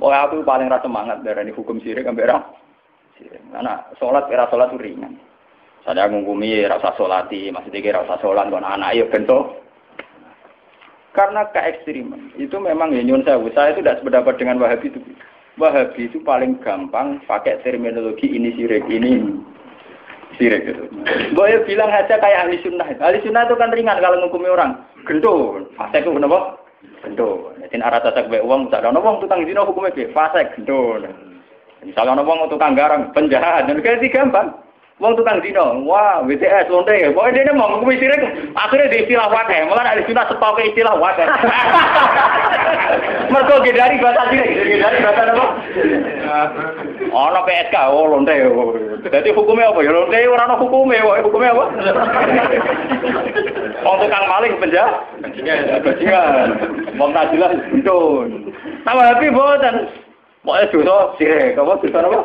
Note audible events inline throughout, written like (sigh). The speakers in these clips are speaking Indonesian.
Wah aku paling rasa semangat dari hukum sirik sampai ra. Karena sholat era sholat itu ringan. Saya ngukumi rasa sholati, maksudnya kira rasa sholat, kalau anak ya bentuk. Karena keekstriman itu memang ya nyun saya, saya itu tidak sependapat dengan Wahabi itu. Wahabi itu paling gampang pakai terminologi ini sirik ini sirik itu. Boleh bilang aja kayak ahli sunnah. Ahli sunnah itu kan ringan kalau ngukumi orang. Gendut, fase itu kenapa? Gendut. Jadi arah tasak baik uang, tak ada uang tukang zina hukumnya fase gendut. Misalnya uang tukang garang, penjahat, dan kayak gampang. Wong tukang dino, wah BTS lonte, pokoknya dia mau ngukumi sirik, akhirnya di istilah wakai, malah ada sunnah setau ke istilah wakai. (laughs) Mereka dari bahasa sirik, dari bahasa apa? No PSK, oh lonte. Jadi hukumnya apa? Ya lonte orang no hukumnya, hukumnya apa? (laughs) Wong tukang maling penjahat, bajingan, wong tak jelas itu. Nama happy boten. Pokoknya dosa sirik, apa dosa apa?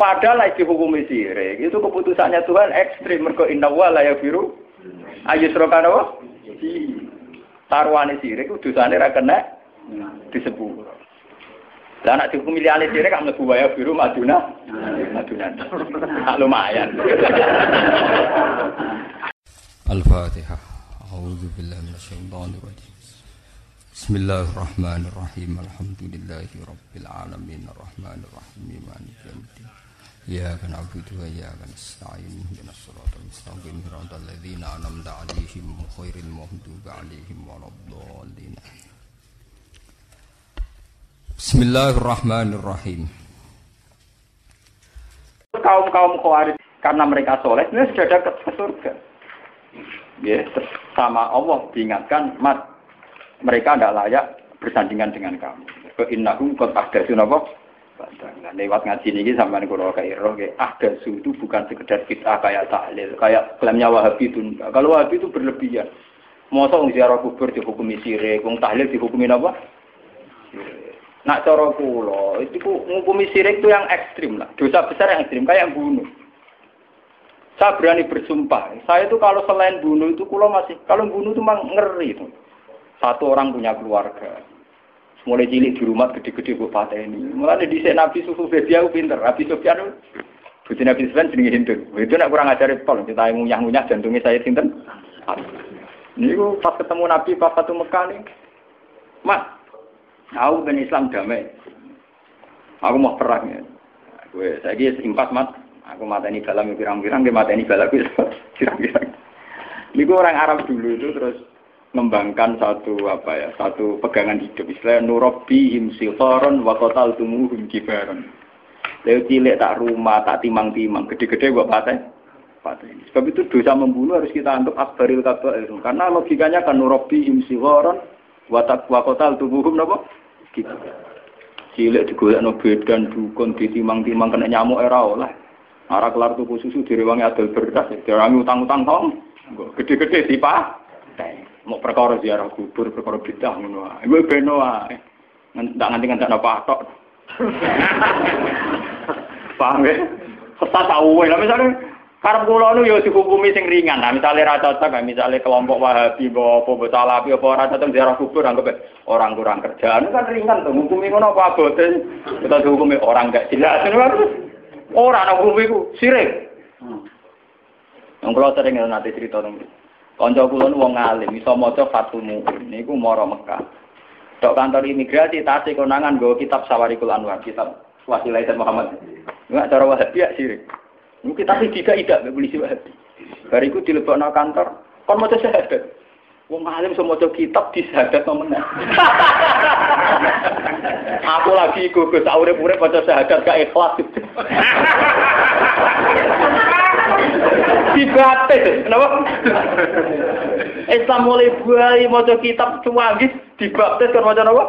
Padahal lagi hukum sirik itu keputusannya Tuhan ekstrim mergo inna wa la yafiru ayusrokan apa? Taruhane sirik itu dosane ra kena disebut. Lah anak dihukum liyane sirik kan mlebu waya biru maduna. Maduna. Tak lumayan. Al-Fatihah. A'udzu billahi minasyaitonir rajim. Bismillahirrahmanirrahim. Alhamdulillahi rabbil alamin. Arrahmanirrahim. Maliki yaumiddin. إياك نعبد وإياك نستعين اهدنا الصراط المستقيم صراط الذين أنعمت عليهم غير المغضوب عليهم ولا الضالين Bismillahirrahmanirrahim. Kaum kaum kuarit karena mereka soleh, ini sudah ada ke surga. Ya, sama Allah diingatkan, mat mereka tidak layak bersandingan dengan kamu. Ke innakum kot ahdasu napa? Nah, lewat ngaji ini sama kalau kayak roh ahdasu itu bukan sekedar kita kayak tahlil, kayak klaimnya Wahabi itu. Kalau Wahabi itu berlebihan. Masa orang ziarah kubur dihukumi sirek, orang tahlil dihukumi apa? Nak cara kula, itu ngukumi sirik itu yang ekstrim lah. Dosa besar yang ekstrim, kayak yang bunuh. Saya berani bersumpah, saya itu kalau selain bunuh itu kula masih, kalau bunuh itu memang ngeri itu. Satu orang punya keluarga, Mulai cilik di rumah gede-gede bu ini. Mulai di Nabi Sufu Bebi aku pinter. Nabi Sufyan Buti Nabi Sufyan jenenge Hindu. Itu nak kurang ajar pol. Kita ngunyah-ngunyah jantungnya saya sinten. Aku pas ketemu Nabi pas satu Mekah nih. Mas, aku ben Islam damai. Aku mau perang ya. Gue saya kira impas mat. Aku mata ini dalam pirang-pirang, dia mata ini balak (laughs) pirang-pirang. Ini orang Arab dulu itu terus mengembangkan satu apa ya satu pegangan hidup istilah nurobi imsifaron wa kotal tumuhum kibaron Lalu cilik tak rumah tak timang-timang gede-gede buat patah sebab itu dosa membunuh harus kita anggap akbaril kabair karena logikanya kan nurobi imsifaron wa kotal tumuhum nopo gitu cilik digolek no bedan dukun ditimang-timang kena nyamuk era oleh. Arah kelar tuku susu direwangi adol beras direwangi utang-utang tong. Gede-gede sipah mau perkara ziarah kubur perkara bidah ngono wae. Iku beno wae. Ndak nganti nganti patok (laughs) paham ya? Sesat awwe lah misalnya karep kula nu yo dihukumi sing ringan nah misalnya ra cocok misalnya kelompok wahabi apa apa salafi apa ora cocok ziarah kubur anggap orang kurang kerjaan kan ringan tuh hukumi ngono apa abote kita dihukumi orang gak jelas orang ana hukumi ku sirik Yang kalau sering nanti cerita tentang Kanca kula nu wong alim iso maca Fathul Mu'in niku mara Mekah. Dok kantor imigrasi tasik konangan nggo kitab Sawarikul Anwar, kitab Wasilah Muhammad. Enggak cara Wahabi ya sirik. Niku kitab tidak tidak polisi Wahabi. Bariku dilebokno kantor, kon maca syahadat. Wong alim semua maca kitab di syahadat meneh. (laughs) Aku lagi iku Gus urip-urip maca syahadat gak ikhlas. dibaptis kenapa Islam mulai bayi mau kitab cuanggih dibaptis kan macam apa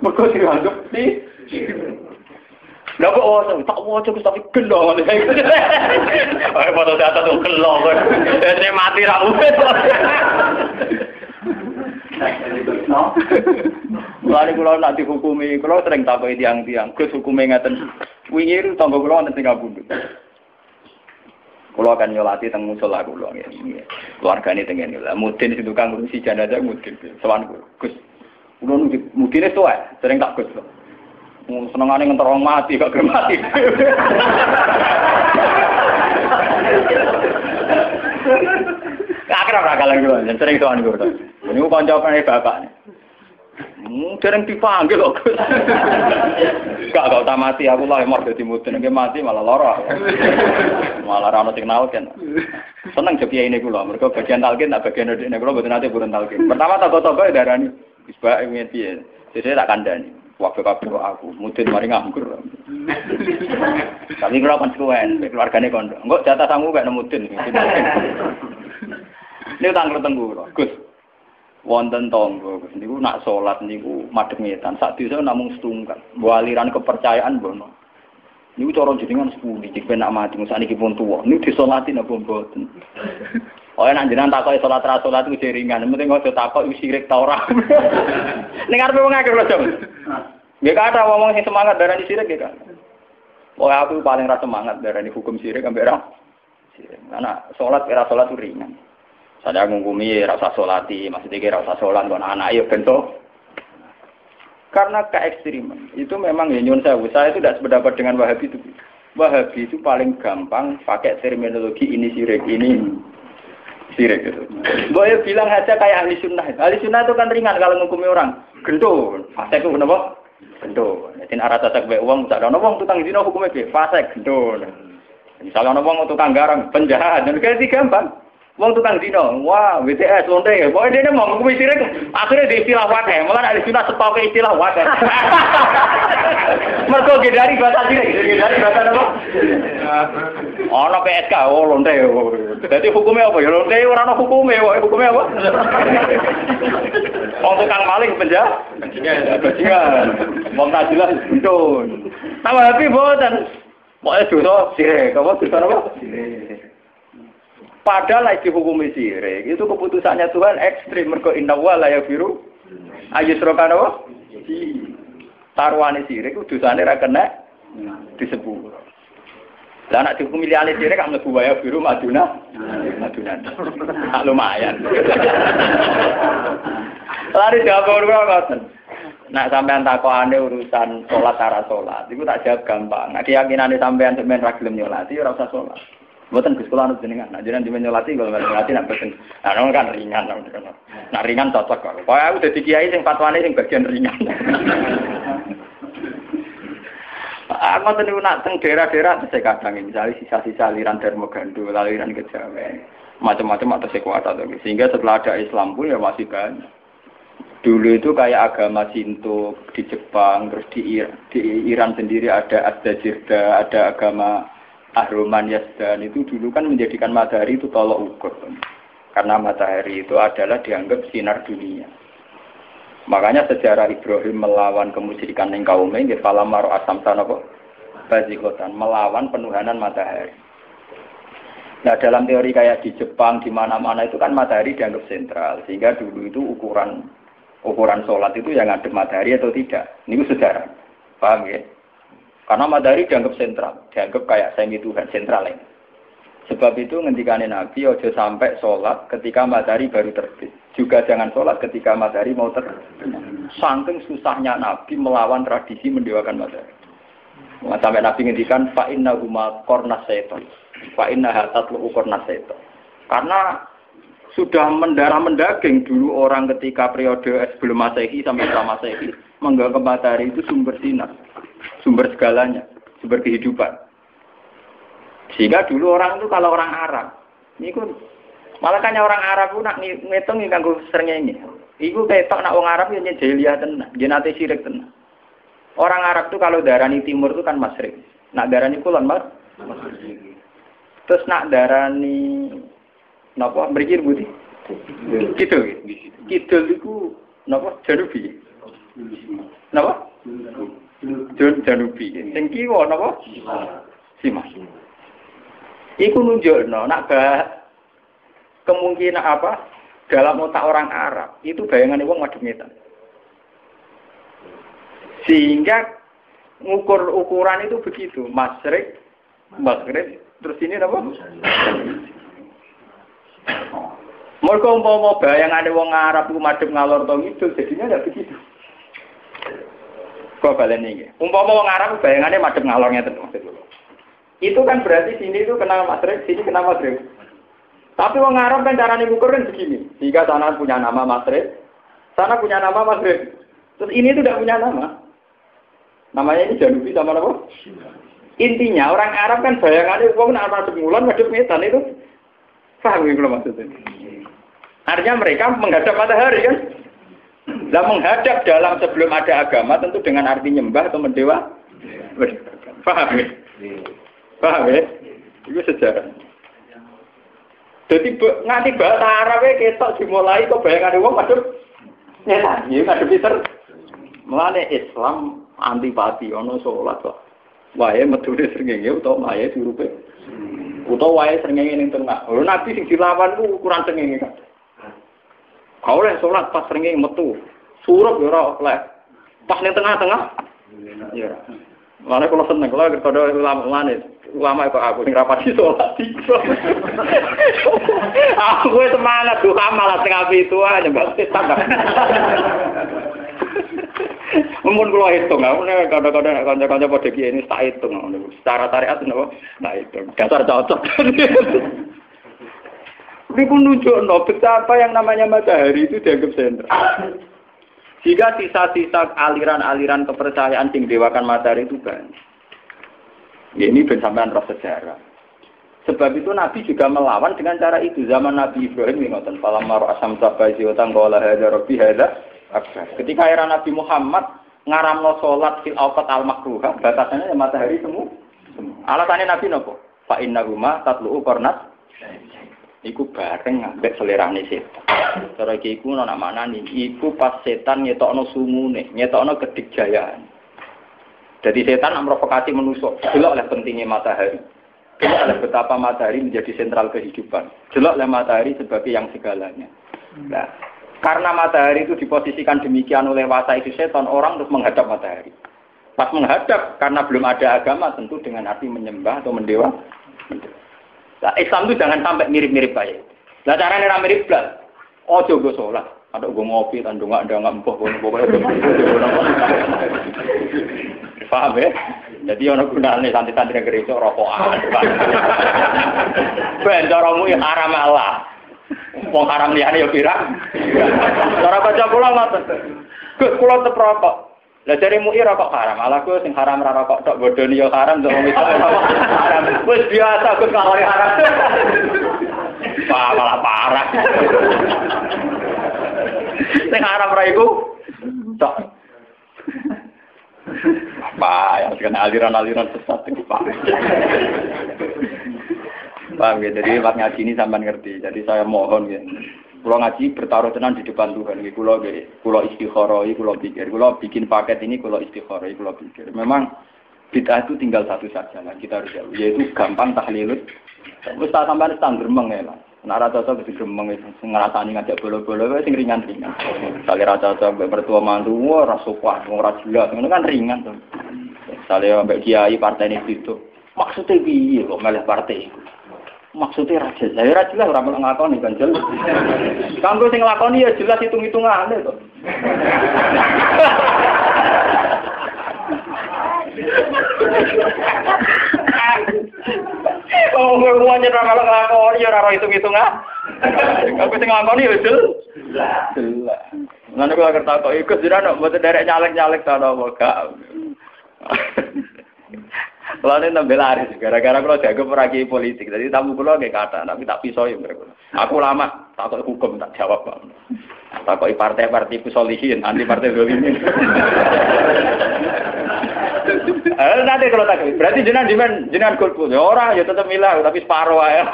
mereka dianggap di Lah kok oh tak waca Gus tapi gelo. Ayo foto data tuh gelo kan. Saya mati ra ubet. (laughs) Mulane kula nak dihukumi, kula sering takoki tiang-tiang, Gus hukume ngaten. Wingi tangga kula wonten sing kabundut. Kulo akan nyolati teng musola kulo ini. Keluargane teng ngene lah. Mudin situ kang ngurusi jenazah mudin. Sowan Gus. Kulo mudine tuwa, sering tak Gus. Senengane ngentor wong mati kok gelem mati. Akhirnya ora kalah kulo, sering sowan kulo. Ini kanca bapak. Hmm, dereng dipanggil kok. Gak gak tak mati aku lah mau dadi mudun nek mati malah lara. Malah ora ono sing kan. Seneng joki ini kula, mergo bagian talkin tak bagian nek kula mboten nate purun talkin. Pertama darani wis bae ngene piye. Jadi tak kandani. Waktu kabeh aku, mudun mari nganggur. Tapi kula konsekuen, keluargane kondo. Engko jatah sangu gak mudun. Ini utang ketenggu, Gus wonten tonggo niku nak salat niku madhep ngetan sak desa namung setunggal aliran kepercayaan bono niku cara jenengan sepuluh jek nak mati musa niki pun tuwa niku disolati napa mboten Oh, nak jenengan takoki salat ra salat iku ringan, penting aja takok iku sirik ta ora. (laughs) Ning arepe wong akeh lho. Nggih kata ngomong sing semangat darani sirik nggih kan. Oh, aku paling ra semangat darani hukum sirik ambek ra. Sirik. Karena salat kira salat ringan. Saya ngungkumi rasa solati, maksudnya rasa solat, kalau anak ya bentuk. Karena keekstriman itu memang ya nyun saya, saya itu tidak sependapat dengan Wahabi itu. Wahabi itu paling gampang pakai terminologi ini sirik, ini sirik itu. Boleh bilang aja kayak ahli sunnah. Ahli sunnah itu kan ringan kalau ngukumi orang. Gendo, fase itu kenapa? Gendo. Jadi arah tasak baik uang, misalnya uang tukang zina hukumnya fase gendo. Misalnya uang tukang garang, penjahat, dan kayak gampang. Wong tukang dino, wah WTS lonte ya. Pokoknya dia mau ngukumi sirik, akhirnya di istilah wadah. Malah ada istilah sepakai istilah wadah. (laughs) Mereka gedari bahasa sirik, gedari bahasa apa? No PSK, oh lonte. Jadi hukumnya apa? Ya lonte orang no hukumnya, hukumnya apa? (laughs) Wong tukang maling penjah, bajingan. Wong najilah itu. Nama tapi buatan. Pokoknya dosa sirik, apa dosa apa? Padahal lagi hukum sirik, itu keputusannya Tuhan ekstrim. Mergo inna wa la yafiru. Ayo serokan apa? Taruhane sirik, dosane ra kena disebut. Lah nak dihukum liyane sirik kan mlebu waya biru maduna. Maduna. Tak lumayan. Lari jawab ora ngoten. Nak sampean takokane urusan salat cara salat, iku tak jawab gampang. Nah keyakinane sampean sampean ra gelem nyolati ora usah salat. Buatan Gus Kula jenengan, nah jenengan dimenyolati kalau nggak nyolati nak beten. Nah, kan ringan, nah ringan cocok kok. Kau aku udah kiai sing fatwane sing bagian ringan. Aku tadi nak teng daerah-daerah saya kadang misalnya sisa-sisa aliran Darmogando, aliran Kejawen, macam-macam atau sekuat atau sehingga setelah ada Islam pun ya masih banyak. Dulu itu kayak agama Sinto di Jepang, terus di, di Iran sendiri ada Ada ada agama Ahroman Yazdan itu dulu kan menjadikan matahari itu tolok ukur. Karena matahari itu adalah dianggap sinar dunia. Makanya sejarah Ibrahim melawan kemusyrikan yang kaumnya, falam maro asam kok bazikotan, melawan penuhanan matahari. Nah dalam teori kayak di Jepang, di mana-mana itu kan matahari dianggap sentral. Sehingga dulu itu ukuran ukuran sholat itu yang ada matahari atau tidak. Ini sejarah. Paham ya? Karena matahari dianggap sentral, dianggap kayak semi Tuhan sentral ini. Sebab itu ngendikane Nabi ojo sampai sholat ketika matahari baru terbit. Juga jangan sholat ketika matahari mau terbit. Saking susahnya Nabi melawan tradisi mendewakan matahari. Nah, sampai Nabi ngendikan fa inna huma kornas seton. Fa inna hatatlu kornas seton. Karena sudah mendarah mendaging dulu orang ketika periode sebelum Masehi sampai setelah Masehi menganggap matahari itu sumber sinar sumber segalanya, sumber kehidupan. Sehingga dulu orang itu kalau orang Arab, ini pun malah kan orang Arab pun nak ngitung ini kanggo ini. Iku ketok nak orang Arab ya jahiliyah tenang, jenate sirik tenang. Orang Arab tuh kalau darani timur itu kan masrik. Nak darani kulon mas, Terus nak darani napa berikir budi? Gitu, gitu itu napa janubi? Napa? Janubi. Sing kiwa napa? Simas. Iku nunjukno nak bah kemungkinan apa dalam otak orang Arab itu bayangan wong madhep ngetan. Sehingga ngukur ukuran itu begitu, masrik, maghrib, terus ini apa? Mereka umpama bayangane wong Arab ku madhep ngalor to ngidul, jadinya tidak begitu. Kok balen iki. Umpama wong Arab bayangane madhep ngalor ngeten maksud Itu kan berarti sini itu kena Maghrib, sini kena Maghrib. Tapi wong Arab kan caranya ngukur kan begini. Jika sana punya nama Maghrib, sana punya nama Maghrib. Terus ini itu tidak punya nama. Namanya ini Janubi sama apa? Intinya orang Arab kan bayangannya wong nak ngulon madhep medan itu paham ya maksudnya. Artinya mereka menghadap matahari kan? Lah menghadap dalam sebelum ada agama tentu dengan arti nyembah atau mendewa. Paham ya? Paham ya? Itu sejarah. Jadi nganti bahasa Arab ya ketok dimulai kok bayangan wong madhep nyetan, ya ngadep Peter. Mulane Islam antipati ana salat kok. Wae metune srengenge utawa wae dirupe. Utawa wae srengenge ning tengah. Lho nabi sing dilawan ku ukuran srengenge kan. Kau oleh sholat pas sering metu. Surup ya oleh. Pas ning tengah-tengah. Ya. Mana kalau seneng kalau kepada ulama mana ulama itu aku sing rapati sholat aku semangat tuh malah tengah itu aja nggak setan. Mungkin kalau hitung, aku nih kadang-kadang kanca-kanca pada ini tak hitung, secara tariat nopo, tak hitung. Dasar cocok. Ini pun no, betapa yang namanya matahari itu dianggap sentral. Jika sisa-sisa aliran-aliran kepercayaan yang dewakan matahari itu banyak. Ya, ini bersamaan roh sejarah. Sebab itu Nabi juga melawan dengan cara itu. Zaman Nabi Ibrahim ngoten, "Falam maro asam sabai siwatan qala hadza rabbi hadza Ketika era Nabi Muhammad ngaramno salat fil awqat al makruha, batasannya ya matahari semua. Alasannya Nabi nopo? Fa innahuma tatlu'u qarnat iku bareng ambek selerane setan. Cara iki iku ana manani iku pas setan ngetokno sumune, ngetokno kedikjayaan. Jadi setan memprovokasi manusia. Delok oleh pentingnya matahari. Delok oleh betapa matahari menjadi sentral kehidupan. Delok oleh matahari sebagai yang segalanya. Nah, karena matahari itu diposisikan demikian oleh wasa itu setan, orang terus menghadap matahari. Pas menghadap, karena belum ada agama, tentu dengan arti menyembah atau mendewa. Nah, Islam itu jangan sampai mirip-mirip baik. Nah, caranya mirip. Oh, coba sholat. Ada gue ngopi, tandung nggak ada nggak empuk, gue pokoknya (laughs) Paham ya? Jadi orang gunanya santri-santri itu rokokan. (laughs) Ben caramu ya haram Allah. Wong haram liyane ya pirang. (laughs) Cara baca kula ngoten. Gus kula tetep rokok. Lah dari MUI rokok haram, malah gue sing haram ra rokok tok bodoni yo haram to wong haram. Wis biasa gue kalau haram. Wah, malah parah. Sing haram ra iku tok. Apa ya kena aliran-aliran sesat itu Pak. Paham ya, jadi lewat ngaji ini sampai ngerti. Jadi saya mohon ya, Kulo ngaji bertaruh tenan di depan Tuhan. Kulo kulo istikharah, kulo pikir, kulo bikin paket ini kulo istikharah, kulo pikir. Memang bid'ah itu tinggal satu saja lah kita harus jauh, yaitu gampang tahlil. Wis tak sampean stand gremeng ya lah. Nek ora cocok wis gremeng ngajak bolo-bolo wis sing ringan-ringan. Sale ra cocok mbek mertua mantu ora sopan, ora jelas, ngono kan ringan tuh. Sale mbek kiai partai itu. Maksudnya piye kok meleh partai itu? maksudnya raja saya raja lah orang ngelakoni kan jelas kamu sing ya jelas hitung hitungan (laughs) Oh, gue mau nyerah kalau ngelakoni ya raro hitung hitungan (laughs) kamu sing ngelakoni ya jelas jelas Nanti kalau kertas kok ikut jiran, buat derek nyalek nyalek tanah gak. (laughs) Kalau ini nambah laris, gara-gara kalau jago peragi politik, jadi tamu kulo kayak kata, tapi tak pisau ya mereka. Aku lama tak kok hukum tak jawab bang. Tak kok partai-partai kusolihin, anti partai dolimin. (laughs) Eh nanti kalau tak, berarti jenengan jenengan jenengan golput, ya orang ya tetap milah, tapi separuh ya. (laughs)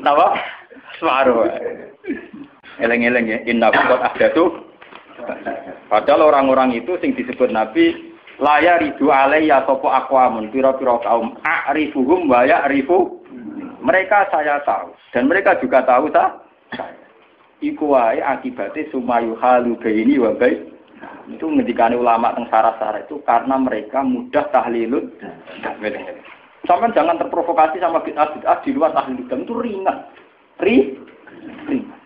Napa? Separuh. Eleng-eleng ya, inna ada tuh Padahal orang-orang itu sing disebut Nabi laya ridu alaiya sopo akwamun piro-piro kaum a'rifuhum wa ya'rifu mereka saya tahu dan mereka juga tahu tak iku wae akibatnya sumayu halu baini wa baik Itu ngedikani ulama teng sarah-sarah itu karena mereka mudah tahlilut. Sama jangan terprovokasi sama bid'ah-bid'ah di luar tahlil itu ringan. Ri, ringan.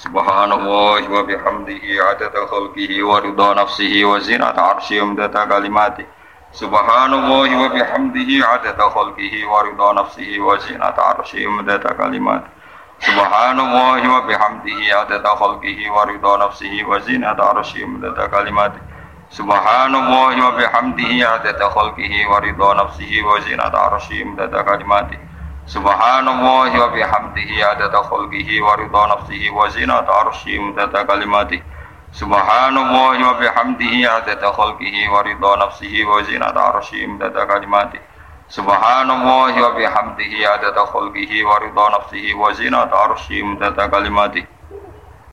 Subhanallah wa bihamdihi adada khalqihi wa ridha nafsihi wa zinata arsyihi wa midada kalimatihi. Subhanallah wa bihamdihi adada khalqihi wa ridha nafsihi wa zinata kalimatihi. Subhanallah wa bihamdihi adada khalqihi wa ridha nafsihi wa zinata kalimatihi. Subhanallah wa bihamdihi adada khalqihi wa ridha nafsihi wa zinata kalimatihi. Subhanallah wa bihamdihi adada khalqihi wa ridha nafsihi wa zinata Subhanallah wa bihamdihi adada khalqihi wa ridha nafsihi wa zinata arsyihi mudada kalimati. Subhanallah wa bihamdihi adada khalqihi wa ridha nafsihi wa zinata arsyihi mudada kalimati